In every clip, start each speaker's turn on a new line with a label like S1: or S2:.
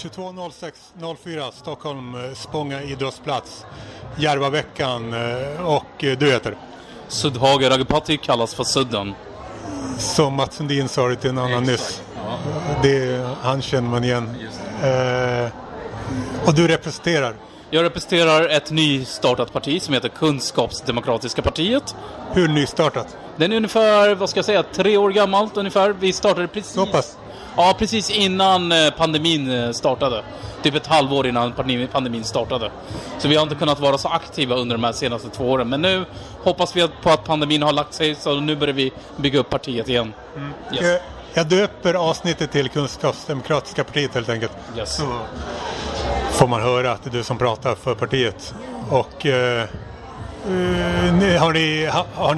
S1: 22.06.04 Stockholm, eh, Spånga idrottsplats. Järvaveckan eh, och eh, du heter?
S2: Suddhage Ragupati kallas för Sudden.
S1: Som Mats Sundin sa till en annan nyss. Det, han känner man igen. Eh, och du representerar?
S2: Jag representerar ett nystartat parti som heter Kunskapsdemokratiska partiet.
S1: Hur nystartat?
S2: Den är ungefär, vad ska jag säga, tre år gammalt ungefär. Vi startade precis...
S1: Så pass?
S2: Ja, precis innan eh, pandemin eh, startade. Typ ett halvår innan pandemi- pandemin startade. Så vi har inte kunnat vara så aktiva under de här senaste två åren. Men nu hoppas vi på att pandemin har lagt sig, så nu börjar vi bygga upp partiet igen. Yes.
S1: Jag, döper avsnittet till Kunskapsdemokratiska partiet helt enkelt.
S2: Yes.
S1: Så får man höra att det är du som pratar för partiet. Och eh, eh, ni- har ni, har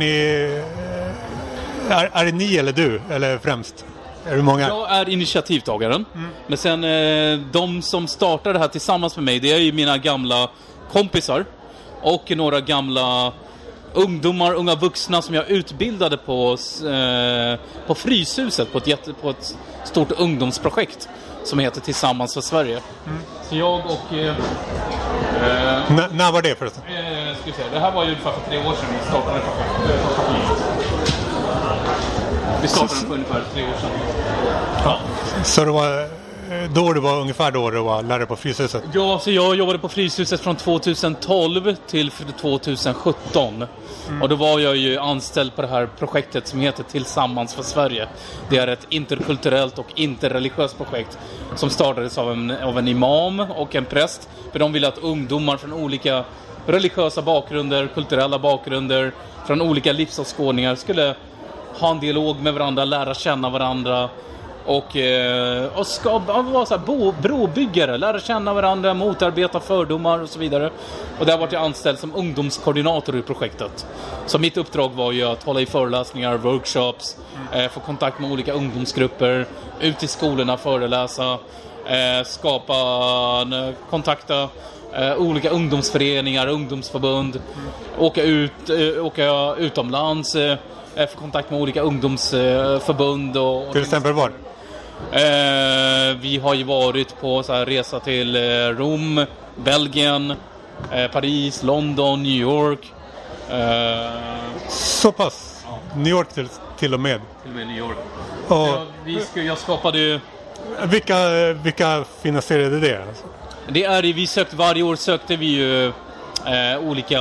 S1: är, är det ni eller du? Eller främst? Är det många?
S2: Jag är initiativtagaren. Men sen eh, de som startar det här tillsammans med mig, det är ju mina gamla kompisar. Och några gamla ungdomar, unga vuxna som jag utbildade på, eh, på Fryshuset på ett, jätte, på ett stort ungdomsprojekt som heter Tillsammans för Sverige. Så jag och... Eh,
S1: när var det förresten?
S2: eh, ska vi se, det här var ju ungefär för tre år sedan vi startade partiet. Vi startade den för ungefär tre år sedan.
S1: Så det var eh, då det var ungefär då du var lärare på Fryshuset?
S2: Ja, så jag jobbade på Fryshuset från 2012 till 2017. Och då var jag ju anställd på det här projektet som heter Tillsammans för Sverige. Det är ett interkulturellt och interreligiöst projekt som startades av en, av en imam och en präst. För de ville att ungdomar från olika religiösa bakgrunder, kulturella bakgrunder, från olika livsåskådningar skulle ha en dialog med varandra, lära känna varandra och, eh, och skapa, vara så här bo, brobyggare, lära känna varandra, motarbeta fördomar och så vidare. Och där var jag anställd som ungdomskoordinator i projektet. Så mitt uppdrag var ju att hålla i föreläsningar, workshops, eh, få kontakt med olika ungdomsgrupper, ut i skolorna, föreläsa, eh, skapa, kontakta eh, olika ungdomsföreningar, ungdomsförbund, åka ut, eh, åka utomlands, eh, få kontakt med olika ungdomsförbund och, och
S1: Till exempel var?
S2: Vi har ju varit på så här resa till Rom, Belgien, Paris, London, New York.
S1: Så pass? New York till, till och med.
S2: till och med New York.
S1: Och
S2: Ja, vi jag skapade ju...
S1: vilka, vilka finansierade det?
S2: Det är vi sökte, varje år sökte vi ju eh, olika...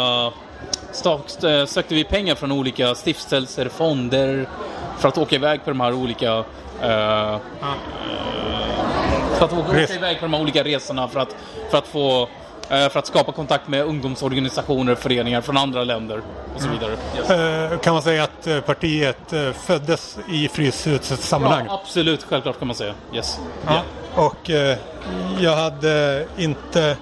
S2: Eh, sökte vi pengar från olika stiftelser, fonder för att åka iväg på de här olika... Eh, för att åka, åka iväg på de här olika resorna för att, för att få... eh, För att skapa kontakt med ungdomsorganisationer, föreningar från andra länder och så vidare. Yes.
S1: Eh, kan man säga att eh, partiet eh, föddes i Fryshusets sammanhang?
S2: Ja, absolut, självklart kan man säga. Yes.
S1: Ja. Och eh, jag hade inte...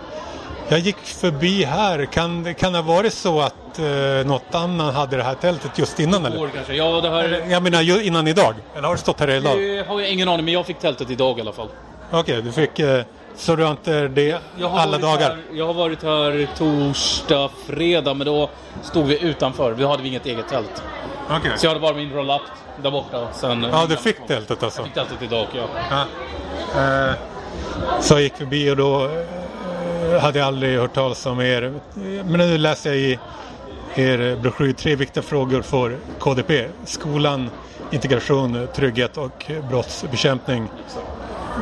S1: Jag gick förbi här. Kan, kan det ha varit så att eh, något annat hade det här tältet just innan eller?
S2: Kanske. Ja, det här...
S1: Jag menar ju innan idag. Eller har det stått här dagen?
S2: Det har jag ingen aning, men jag fick tältet idag i alla fall.
S1: Okej, du fick... Eh, så du har inte det
S2: har
S1: alla dagar?
S2: Här, jag har varit här torsdag, fredag, men då stod vi utanför. Då hade vi inget eget tält.
S1: Okej.
S2: Så jag hade bara min roll-up där borta. Sen,
S1: Ja, du fick tältet alltså?
S2: Jag fick tältet idag, ja.
S1: Ja. Eh, så jag gick förbi och då eh, hade jag aldrig hört talas om er. Men nu läser jag i er broschyr tre viktiga frågor för KDP. Skolan, integration, trygghet och brottsbekämpning.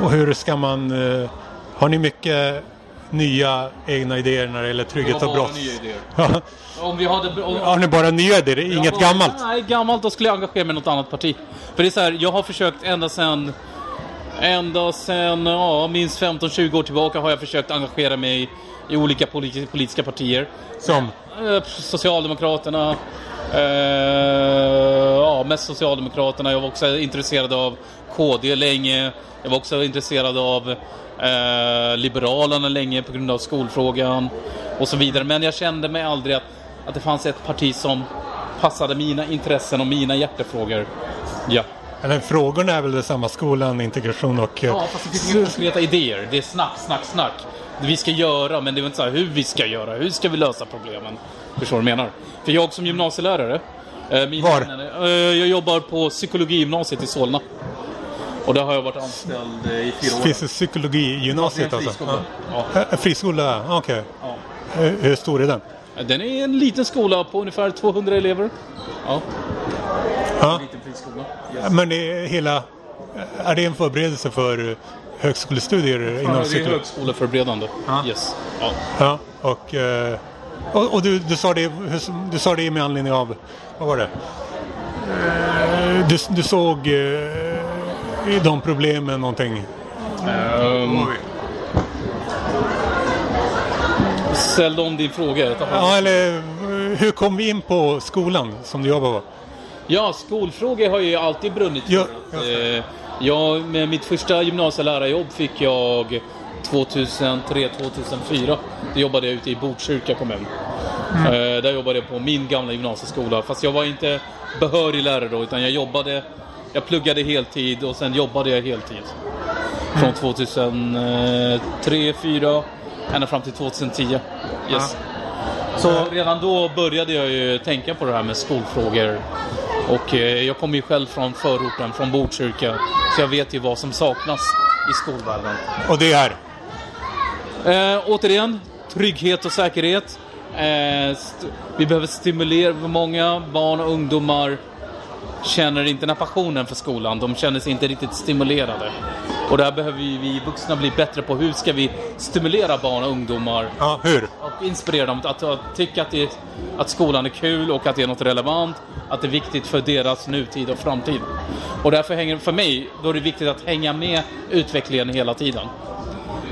S1: Och hur ska man... Eh, har ni mycket nya egna idéer när det gäller trygghet och
S2: bara
S1: brott? Ja.
S2: Om vi hade... Om,
S1: Har ni bara nya idéer? Inget
S2: har-
S1: gammalt?
S2: Nej, gammalt. Då skulle jag engagera mig i något annat parti. För det är så här, jag har försökt ända sedan... Ända sedan, ja, minst 15-20 år tillbaka har jag försökt engagera mig i olika politi- politiska partier.
S1: Som?
S2: Eh, Socialdemokraterna. Eh, ja, mest Socialdemokraterna. Jag var också intresserad av KD länge. Jag var också intresserad av eh, Liberalerna länge på grund av skolfrågan och så vidare. Men jag kände mig aldrig att, att det fanns ett parti som passade mina intressen och mina hjärtefrågor. Ja.
S1: Eller frågorna är väl detsamma? Skolan, integration och... eh,
S2: Ja, fast det finns inga konkreta idéer. Det är snack, snack, snack. Vi ska göra, men det är inte så här hur vi ska göra. Hur ska vi lösa problemen? Förstår du vad jag menar? För jag som gymnasielärare... eh, min-
S1: Var?
S2: eh, Jag jobbar på psykologigymnasiet i Solna. Och där har jag varit anställd i fyra år.
S1: Finns det psykologi i gymnasiet
S2: Ja, det är en
S1: alltså?
S2: friskola.
S1: Ja. Eh, Friskola, okej.
S2: Ja.
S1: Hur- Hur stor är den?
S2: Den är en liten skola på ungefär 200 elever. Ja,
S1: Ja.
S2: en liten friskola. Yes.
S1: Men det är hela... Är det en förberedelse för högskolestudier
S2: Ja,
S1: inom
S2: det är högskoleförberedande.
S1: Ja.
S2: Yes. Ja.
S1: Ja, och, eh, och, och du, du, sa det, du sa det med anledning av, vad var det? Eh, Du, du såg eh, de problemen någonting?
S2: Ehm, ställ om din fråga.
S1: Ja, eller hur kom vi in på skolan som du jobbar på?
S2: Ja, skolfrågor har jag ju alltid brunnit.
S1: Ja,
S2: eh, jag, med mitt första gymnasielärarjobb fick jag 2003-2004. Då jobbade jag ute i Botkyrka kommun. Eh, där jobbade jag på min gamla gymnasieskola. Fast jag var inte behörig lärare då, utan jag jobbade... Jag pluggade heltid och sen jobbade jag heltid. Från 2003, 2004 ända fram till 2010. Yes. Så redan då började jag ju tänka på det här med skolfrågor. Och eh, jag kommer ju själv från förorten, från Botkyrka. Så jag vet ju vad som saknas i skolvärlden.
S1: Och det är?
S2: Eh, återigen, trygghet och säkerhet. Eh, vi behöver stimulera, många barn och ungdomar känner inte den här passionen för skolan. De känner sig inte riktigt stimulerade. Och där behöver vi, vi vuxna bli bättre på hur ska vi stimulera barn och ungdomar
S1: Ja, hur?
S2: och inspirera dem att, att tycka att, det, att skolan är kul och att det är något relevant. Att det är viktigt för deras nutid och framtid. Och därför hänger, för mig, då är det viktigt att hänga med utvecklingen hela tiden.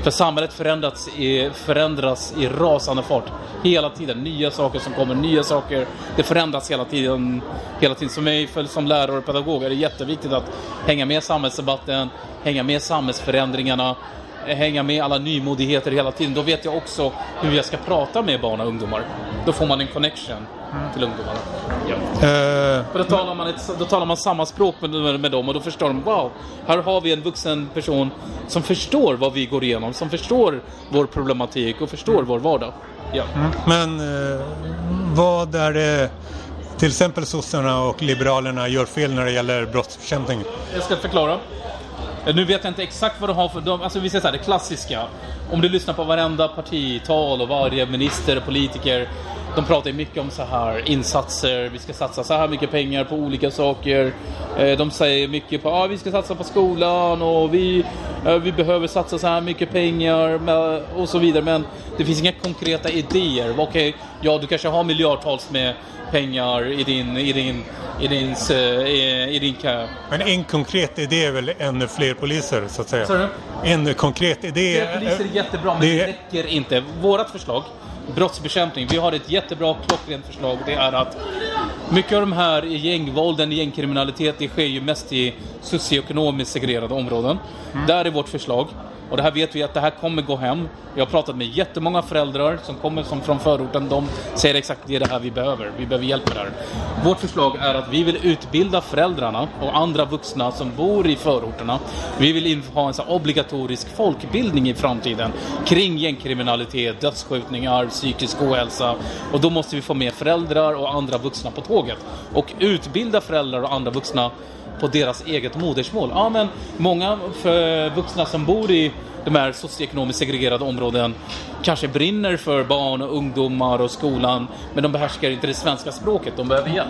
S2: För samhället förändras i, förändras i rasande fart. Hela tiden. Nya saker som kommer, nya saker. Det förändras hela tiden. Hela tiden. För mig för, som lärare och pedagog är det jätteviktigt att hänga med i samhällsdebatten, hänga med i samhällsförändringarna, hänga med alla nymodigheter hela tiden. Då vet jag också hur jag ska prata med barn och ungdomar. Då får man en connection till ungdomarna. Ja.
S1: Eh,
S2: För då talar, man ett, då talar man samma språk med, med dem och då förstår de wow, här har vi en vuxen person som förstår vad vi går igenom, som förstår vår problematik och förstår vår vardag. Ja.
S1: men eh, vad är det till exempel sossarna och liberalerna gör fel när det gäller brottsbekämpning?
S2: Jag ska förklara. Eh, nu vet jag inte exakt vad de har för... De, alltså vi säger så här, det klassiska. Om du lyssnar på varenda partital och varje minister och politiker. De pratar ju mycket om så här insatser, vi ska satsa så här mycket pengar på olika saker. Eh, De säger mycket på att ah, vi ska satsa på skolan och vi, eh, vi behöver satsa så här mycket pengar och så vidare. Men det finns inga konkreta idéer. Okej, ja du kanske har miljardtals med pengar i din, i din, i din, eh, i, i din kö.
S1: Men en konkret idé är väl ännu fler poliser så att säga? En konkret idé.
S2: Fler poliser är jättebra, men det,
S1: det-
S2: räcker inte. Vårt förslag, brottsbekämpning, vi har ett jättebra klockrent förslag. Det är att mycket av de här gängvålden, gängkriminalitet, det sker ju mest i socioekonomiskt segregerade områden. Där är vårt förslag. Och det här vet vi att det här kommer gå hem. Jag har pratat med jättemånga föräldrar som kommer som från förorten. De säger exakt det är det här vi behöver. Vi behöver hjälp med det här. Vårt förslag är att vi vill utbilda föräldrarna och andra vuxna som bor i förorterna. Vi vill ha en så obligatorisk folkbildning i framtiden kring gängkriminalitet, dödsskjutningar, psykisk ohälsa. Och då måste vi få med föräldrar och andra vuxna på tåget. Och utbilda föräldrar och andra vuxna på deras eget modersmål. Ja, men många för vuxna som bor i de här socioekonomiskt segregerade områden kanske brinner för barn och ungdomar och skolan, men de behärskar inte det svenska språket. De behöver hjälp.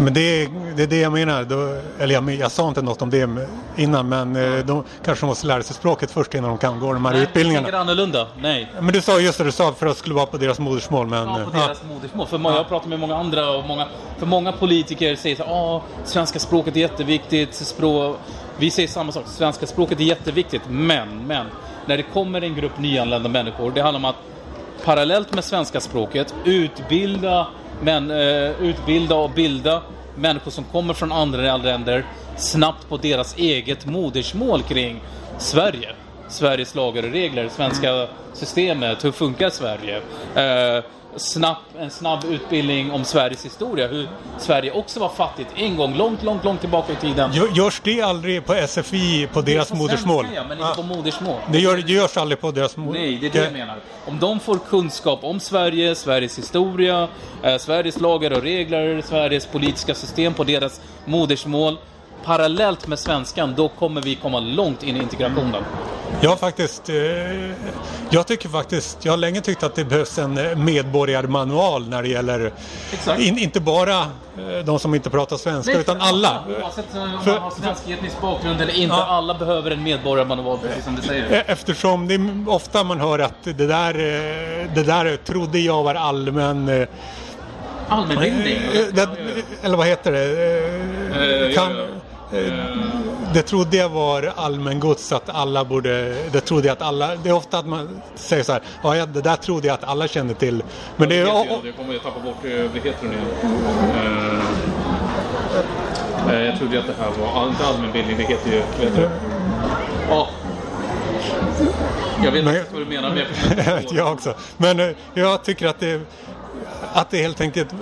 S1: Men det är, det är det jag menar. Då, eller jag, jag sa inte något om det innan men eh, de kanske måste lära sig språket först innan de kan gå de här
S2: Nej,
S1: utbildningarna.
S2: tänker annorlunda. Nej.
S1: Men du sa just det, du sa för att det skulle vara på deras modersmål men...
S2: Ja, på deras modersmål. För jag pratar med många andra och många, för många politiker säger så här, "Ah, svenska språket är jätteviktigt. Språk, vi säger samma sak, svenska språket är jätteviktigt. Men, men, när det kommer en grupp nyanlända människor, det handlar om att parallellt med svenska språket utbilda, men, eh, utbilda och bilda människor som kommer från andra länder snabbt på deras eget modersmål kring Sverige. Sveriges lagar och regler, svenska systemet, hur funkar Sverige? Eh, snabb, en snabb utbildning om Sveriges historia, hur Sverige också var fattigt en gång, långt, långt, långt tillbaka i tiden.
S1: gör- Görs det aldrig på SFI på deras
S2: På
S1: modersmål?
S2: Svenska, ja, men inte
S1: Ja.
S2: på modersmål.
S1: Det, gör, det görs aldrig på deras modersmål?
S2: Nej, det är det jag menar. Om de får kunskap om Sverige, Sveriges historia, eh, Sveriges lagar och regler, Sveriges politiska system på deras modersmål, parallellt med svenskan, då kommer vi komma långt in i integrationen.
S1: Har faktiskt, eh, jag tycker faktiskt, jag har länge tyckt att det behövs en eh, medborgarmanual när det gäller, in, inte bara eh, de som inte pratar svenska, utan alla.
S2: Oavsett om man har svensk etnisk bakgrund eller inte,
S1: Ja.
S2: alla behöver en medborgarmanual, precis som du säger.
S1: Eftersom det är ofta man hör att det där, det där trodde jag var allmän...
S2: Allmänbildning.
S1: eller vad heter det?
S2: Ja,
S1: Kan,
S2: ja.
S1: Det trodde jag var allmängods att alla borde... Det trodde jag att alla... Det är ofta att man säger så här. Ja, ja, det där trodde jag att alla kände till. Men det är...
S2: Jag kommer ju tappa bort, vad heter igen? Eh, jag trodde att det här var, inte allmänbildning, det heter ju, vad heter det? Ja. Jag vet inte vad du menar, men jag
S1: jag också. Men eh, jag tycker att det, att det helt enkelt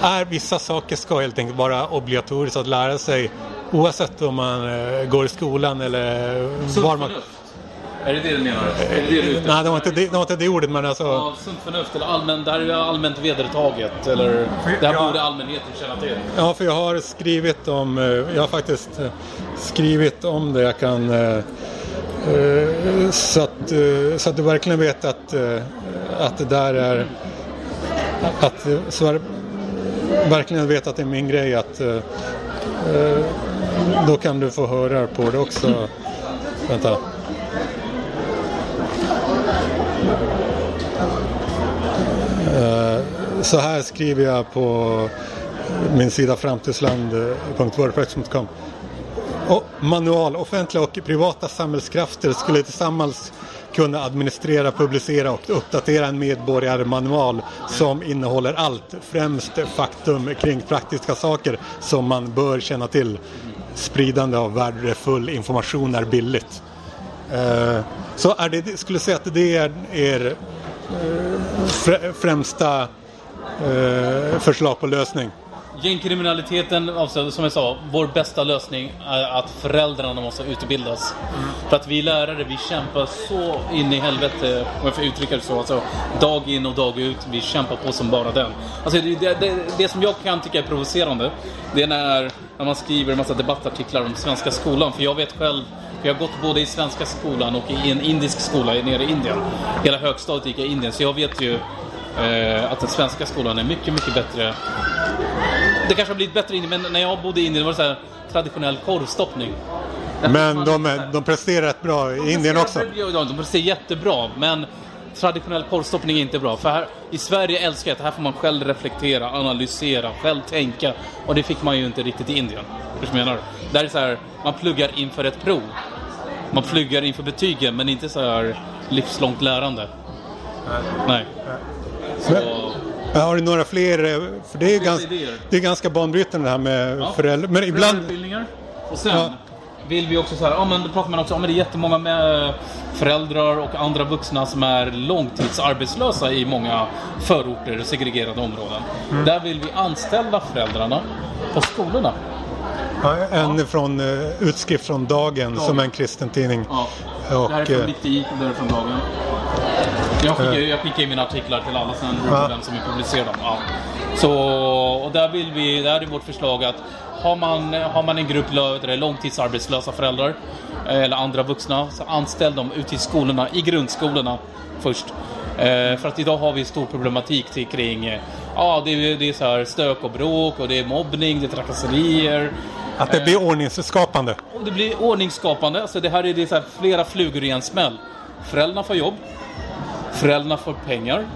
S1: är vissa saker ska helt enkelt vara obligatoriskt att lära sig oavsett om man eh, går i skolan eller
S2: Sunt
S1: var man...
S2: förnuft. Är det det du menar? Är det det du
S1: Nej, det var inte det, det, var inte det ordet men alltså...
S2: Ja, sunt förnuft eller allmän, det här är ju allmänt vedertaget. Eller det här
S1: Ja.
S2: borde allmänheten känna till.
S1: Ja, för jag har skrivit om, eh, jag har faktiskt eh, skrivit om det. Jag kan, så, att, så att du verkligen vet att, att det där är, att så är, verkligen vet att det är min grej att då kan du få höra på det också. Vänta. Eh, så här skriver jag på min sida framtidsland.wordpress.com. Manual. Offentliga och privata samhällskrafter skulle tillsammans kunna administrera, publicera och uppdatera en medborgarmanual som innehåller allt, främst faktum kring praktiska saker som man bör känna till. Spridande av värdefull information är billigt. Eh, så är det, skulle säga att det är er eh, främsta eh, förslag på lösning.
S2: Gängkriminaliteten, alltså, som jag sa, vår bästa lösning är att föräldrarna måste utbildas. För att vi lärare, vi kämpar så in i helvete, om jag får uttrycka det så, alltså, dag in och dag ut. Vi kämpar på som bara den. Alltså, det, det, det, det som jag kan tycka är provocerande, det är när, när man skriver en massa debattartiklar om svenska skolan. För jag vet själv, jag har gått både i svenska skolan och i en indisk skola nere i Indien. Hela högstadiet gick jag i Indien, så jag vet ju eh, att den svenska skolan är mycket, mycket bättre det kanske har blivit bättre in men när jag bodde i Indien var det så här traditionell korvstoppning.
S1: Men de, är- de presterar rätt bra i Indien också.
S2: De presterar jättebra, men traditionell korvstoppning är inte bra. För här i Sverige älskar jag att här får man själv reflektera, analysera, själv tänka. Och det fick man ju inte riktigt i Indien. Hur menar du? Där är det så här, man pluggar inför ett prov. Man pluggar inför betygen, men inte så här livslångt lärande. Nej. Så,
S1: Men Har du några fler? eh, För det är, ganska,
S2: idéer?
S1: det är ganska banbrytande det här med
S2: Ja.
S1: föräldrar. Men ibland...
S2: Och sen
S1: Ja.
S2: vill vi också så här, ja men då pratar man också om det är jättemånga med föräldrar och andra vuxna som är långtidsarbetslösa i många förorter segregerade områden.
S1: Mm.
S2: Där vill vi anställa föräldrarna på skolorna.
S1: Ja, En från uh, utskrift från Dagen som är en kristen tidning.
S2: Ja.
S1: Och,
S2: det här är från
S1: eh,
S2: Mitt i och det här är från Dagen. Jag skickar, ju- jag skickar mina artiklar till alla sen
S1: Ja.
S2: vem som vill publicera dem. Ja. Så, och där vill vi, där är vårt förslag att har man, har man en grupp långtidsarbetslösa föräldrar eh, eller andra vuxna, så anställ dem ute i skolorna, i grundskolorna först. Eh, för att idag har vi stor problematik till, kring eh, ja, det, är, det är så här stök och bråk och det är mobbning, det är trakasserier.
S1: Att det blir ordningsskapande.
S2: Och det blir ordningsskapande. Alltså det här är, det så här flera flugor i en smäll. Föräldrarna får jobb. Föräldrarna får pengar.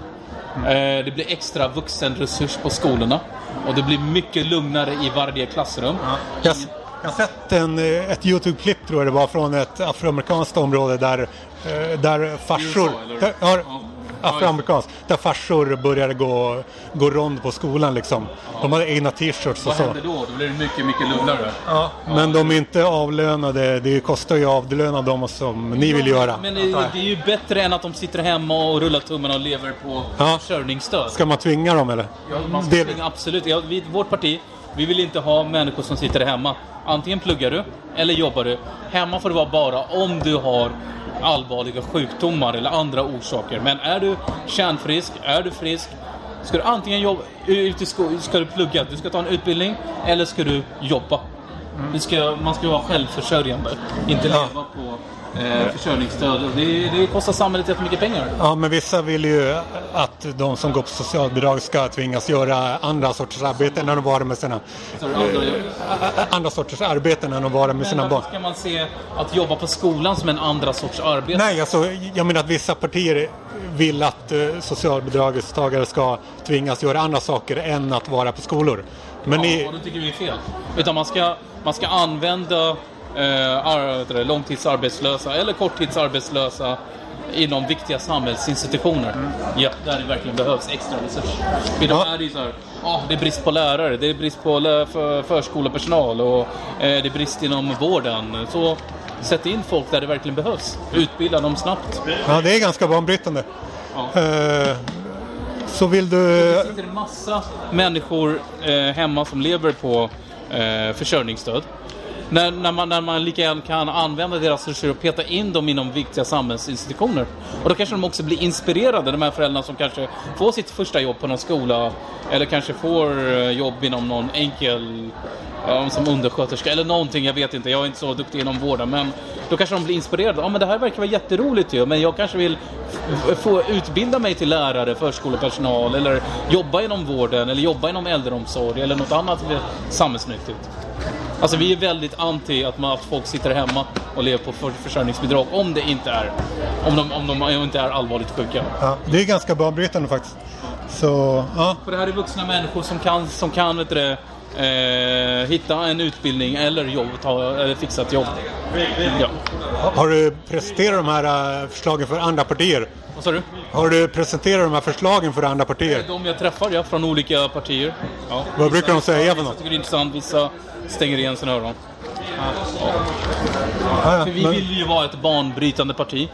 S2: Eh, det blir extra vuxenresurs på skolorna. Och det blir mycket lugnare i varje klassrum.
S1: Jag, jag har sett en, eh, ett Youtube-klipp tror jag det var från ett afroamerikanskt område där, eh, där farsor...
S2: USA, eller?
S1: Där, ja,
S2: Ja.
S1: afroamerikanskt. Där farsor började gå, gå rond på skolan liksom. De hade egna t-shirts och
S2: Vad
S1: så.
S2: händer då? Då blir det mycket, mycket lugnare.
S1: Ja, men de är inte avlönade. Det kostar ju att avlöna dem som ni vill göra.
S2: Men det, det är ju bättre än att de sitter hemma och rullar tummarna och lever på
S1: Ja.
S2: försörjningsstöd.
S1: Ska man tvinga dem eller?
S2: Ja, man ska
S1: Det-
S2: tvinga, absolut. Ja, vi, vårt parti, vi vill inte ha människor som sitter hemma. Antingen pluggar du eller jobbar du. Hemma får det vara bara om du har allvarliga sjukdomar eller andra orsaker. Men är du kärnfrisk, är du frisk, ska du antingen jobba, ut i sko- ska du plugga, du ska ta en utbildning eller ska du jobba. Vi ska, man ska vara självförsörjande. Inte
S1: Ja.
S2: leva på eh, försörjningsstöd. Det, det kostar samhället jättemycket pengar.
S1: Ja, men vissa vill ju att de som går på socialbidrag ska tvingas göra andra sorters arbeten när de varit med sina
S2: det andra-
S1: sorters arbeten när de varit med sina
S2: Men
S1: barn.
S2: varför ska man se att jobba på skolan som en andra sorts arbete?
S1: Nej, alltså, jag menar att vissa partier vill att eh, socialbidragstagare ska tvingas göra andra saker än att vara på skolor. Men
S2: Ja,
S1: ni,
S2: då tycker vi är fel. Utan man ska, man ska använda eh, långtidsarbetslösa eller korttidsarbetslösa inom viktiga samhällsinstitutioner. Ja, där det verkligen behövs extra resurser. För
S1: Ja.
S2: är det så här, ah, det är brist på lärare, det är brist på för, förskolepersonal och eh, det är brist inom vården. Så sätt in folk där det verkligen behövs. Utbilda dem snabbt.
S1: ja, det är ganska banbrytande.
S2: Ja.
S1: Eh, så vill du...
S2: Det sitter en massa människor eh, hemma som lever på eh, försörjningsstöd. När, när, man, när man lika gärna kan använda deras resurser och peta in dem inom viktiga samhällsinstitutioner. Och då kanske de också blir inspirerade, de här föräldrarna som kanske får sitt första jobb på någon skola eller kanske får eh, jobb inom någon enkel eh, ja, som undersköterska eller någonting, jag vet inte, jag är inte så duktig inom vården men då kanske de blir inspirerade. Ja men det här verkar vara jätteroligt ju, men jag kanske vill få utbilda mig till lärare, förskolepersonal eller jobba inom vården eller jobba inom äldreomsorg eller något annat samhällsnyttigt. Alltså vi är väldigt anti att, man, att folk sitter hemma och lever på för, försörjningsbidrag om det inte är om de, om de inte är allvarligt sjuka.
S1: Ja, det är ganska banbrytande faktiskt. Så, ja.
S2: För det här är vuxna människor som kan, som kan vet du, eh, hitta en utbildning eller jobb, ta, eller fixa ett jobb. Ja.
S1: Har du presenterat de här eh, förslagen för andra partier?
S2: Vad sa du?
S1: Har du presenterat de här förslagen för andra partier?
S2: de jag träffar, ja, från olika partier. Ja.
S1: Vad brukar de säga för något?
S2: tycker det är intressant, vissa stänger igen sina öron.
S1: Ja,
S2: För vi vill ju vara ett banbrytande parti.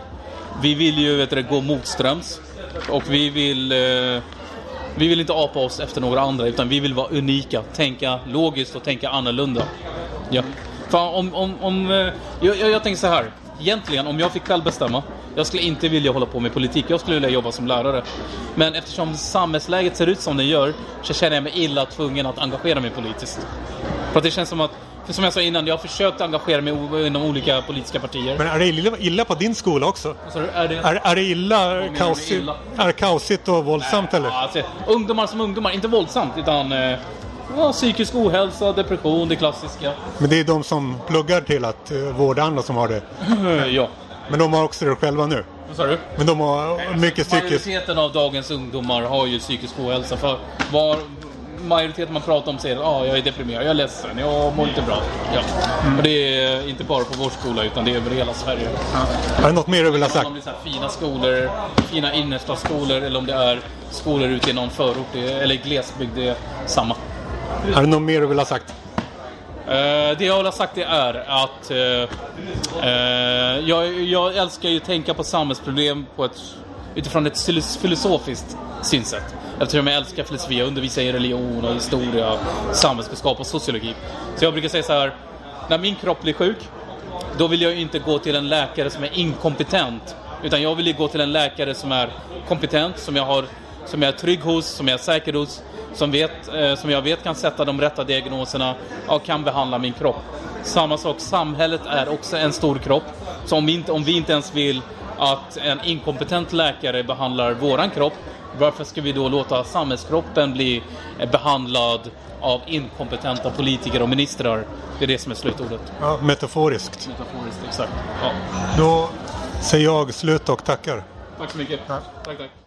S2: Vi vill ju vet du, gå motströms. Och vi vill... Eh, vi vill inte apa oss efter några andra, utan vi vill vara unika. Tänka logiskt och tänka annorlunda. Ja. Fan, om, om, om, eh, jag, jag, jag tänker så här. Egentligen, om jag fick själv bestämma. Jag skulle inte vilja hålla på med politik. Jag skulle vilja jobba som lärare. Men eftersom samhällsläget ser ut som det gör så känner jag mig illa tvungen att engagera mig politiskt. För att det känns som att, som jag sa innan, jag har försökt engagera mig inom olika politiska partier.
S1: Men är det illa, illa på din skola också?
S2: Så är det...
S1: Är, är det illa, kaosigt,
S2: illa?
S1: är kaosigt och våldsamt eller?
S2: Ja, alltså, ungdomar som ungdomar, inte våldsamt utan eh, ja, psykisk ohälsa, depression, det klassiska.
S1: Men det är de som pluggar till att uh, vårda andra som har det.
S2: ja.
S1: Men de har också det själva nu.
S2: Vad sa du?
S1: Men de har mycket psykiskt...
S2: Majoriteten av dagens ungdomar har ju psykisk ohälsa. För var majoriteten man pratar om säger att ah, jag är deprimerad, jag är ledsen, jag mår inte bra. Ja. Och det är inte bara på vår skola utan det är över hela Sverige.
S1: Är det något mer du vill ha sagt?
S2: Om det är så här fina skolor, fina innerstadsskolor eller om det är skolor ute i någon förort eller glesbygd, det är samma.
S1: Är det något mer du vill ha sagt?
S2: Eh, det jag vill ha sagt det är att eh, eh, jag, jag älskar ju att tänka på samhällsproblem på ett, utifrån ett filos- filosofiskt synsätt. Eftersom jag älskar filosofi, jag undervisar i religion och historia, samhällskunskap och sociologi. Så jag brukar säga så här, när min kropp blir sjuk, då vill jag ju inte gå till en läkare som är inkompetent. Utan jag vill ju gå till en läkare som är kompetent, som jag, har, som jag är trygg hos, som jag är säker hos, som, vet, eh, som jag vet kan sätta de rätta diagnoserna och kan behandla min kropp. Samma sak, samhället är också en stor kropp. Så om vi inte, om vi inte ens vill att en inkompetent läkare behandlar våran kropp, varför ska vi då låta samhällskroppen bli eh, behandlad av inkompetenta politiker och ministrar? Det är det som är slutordet.
S1: Ja, metaforiskt.
S2: Metaforiskt, exakt. Ja.
S1: Då säger jag slut och tackar.
S2: Tack så mycket. Tack, tack.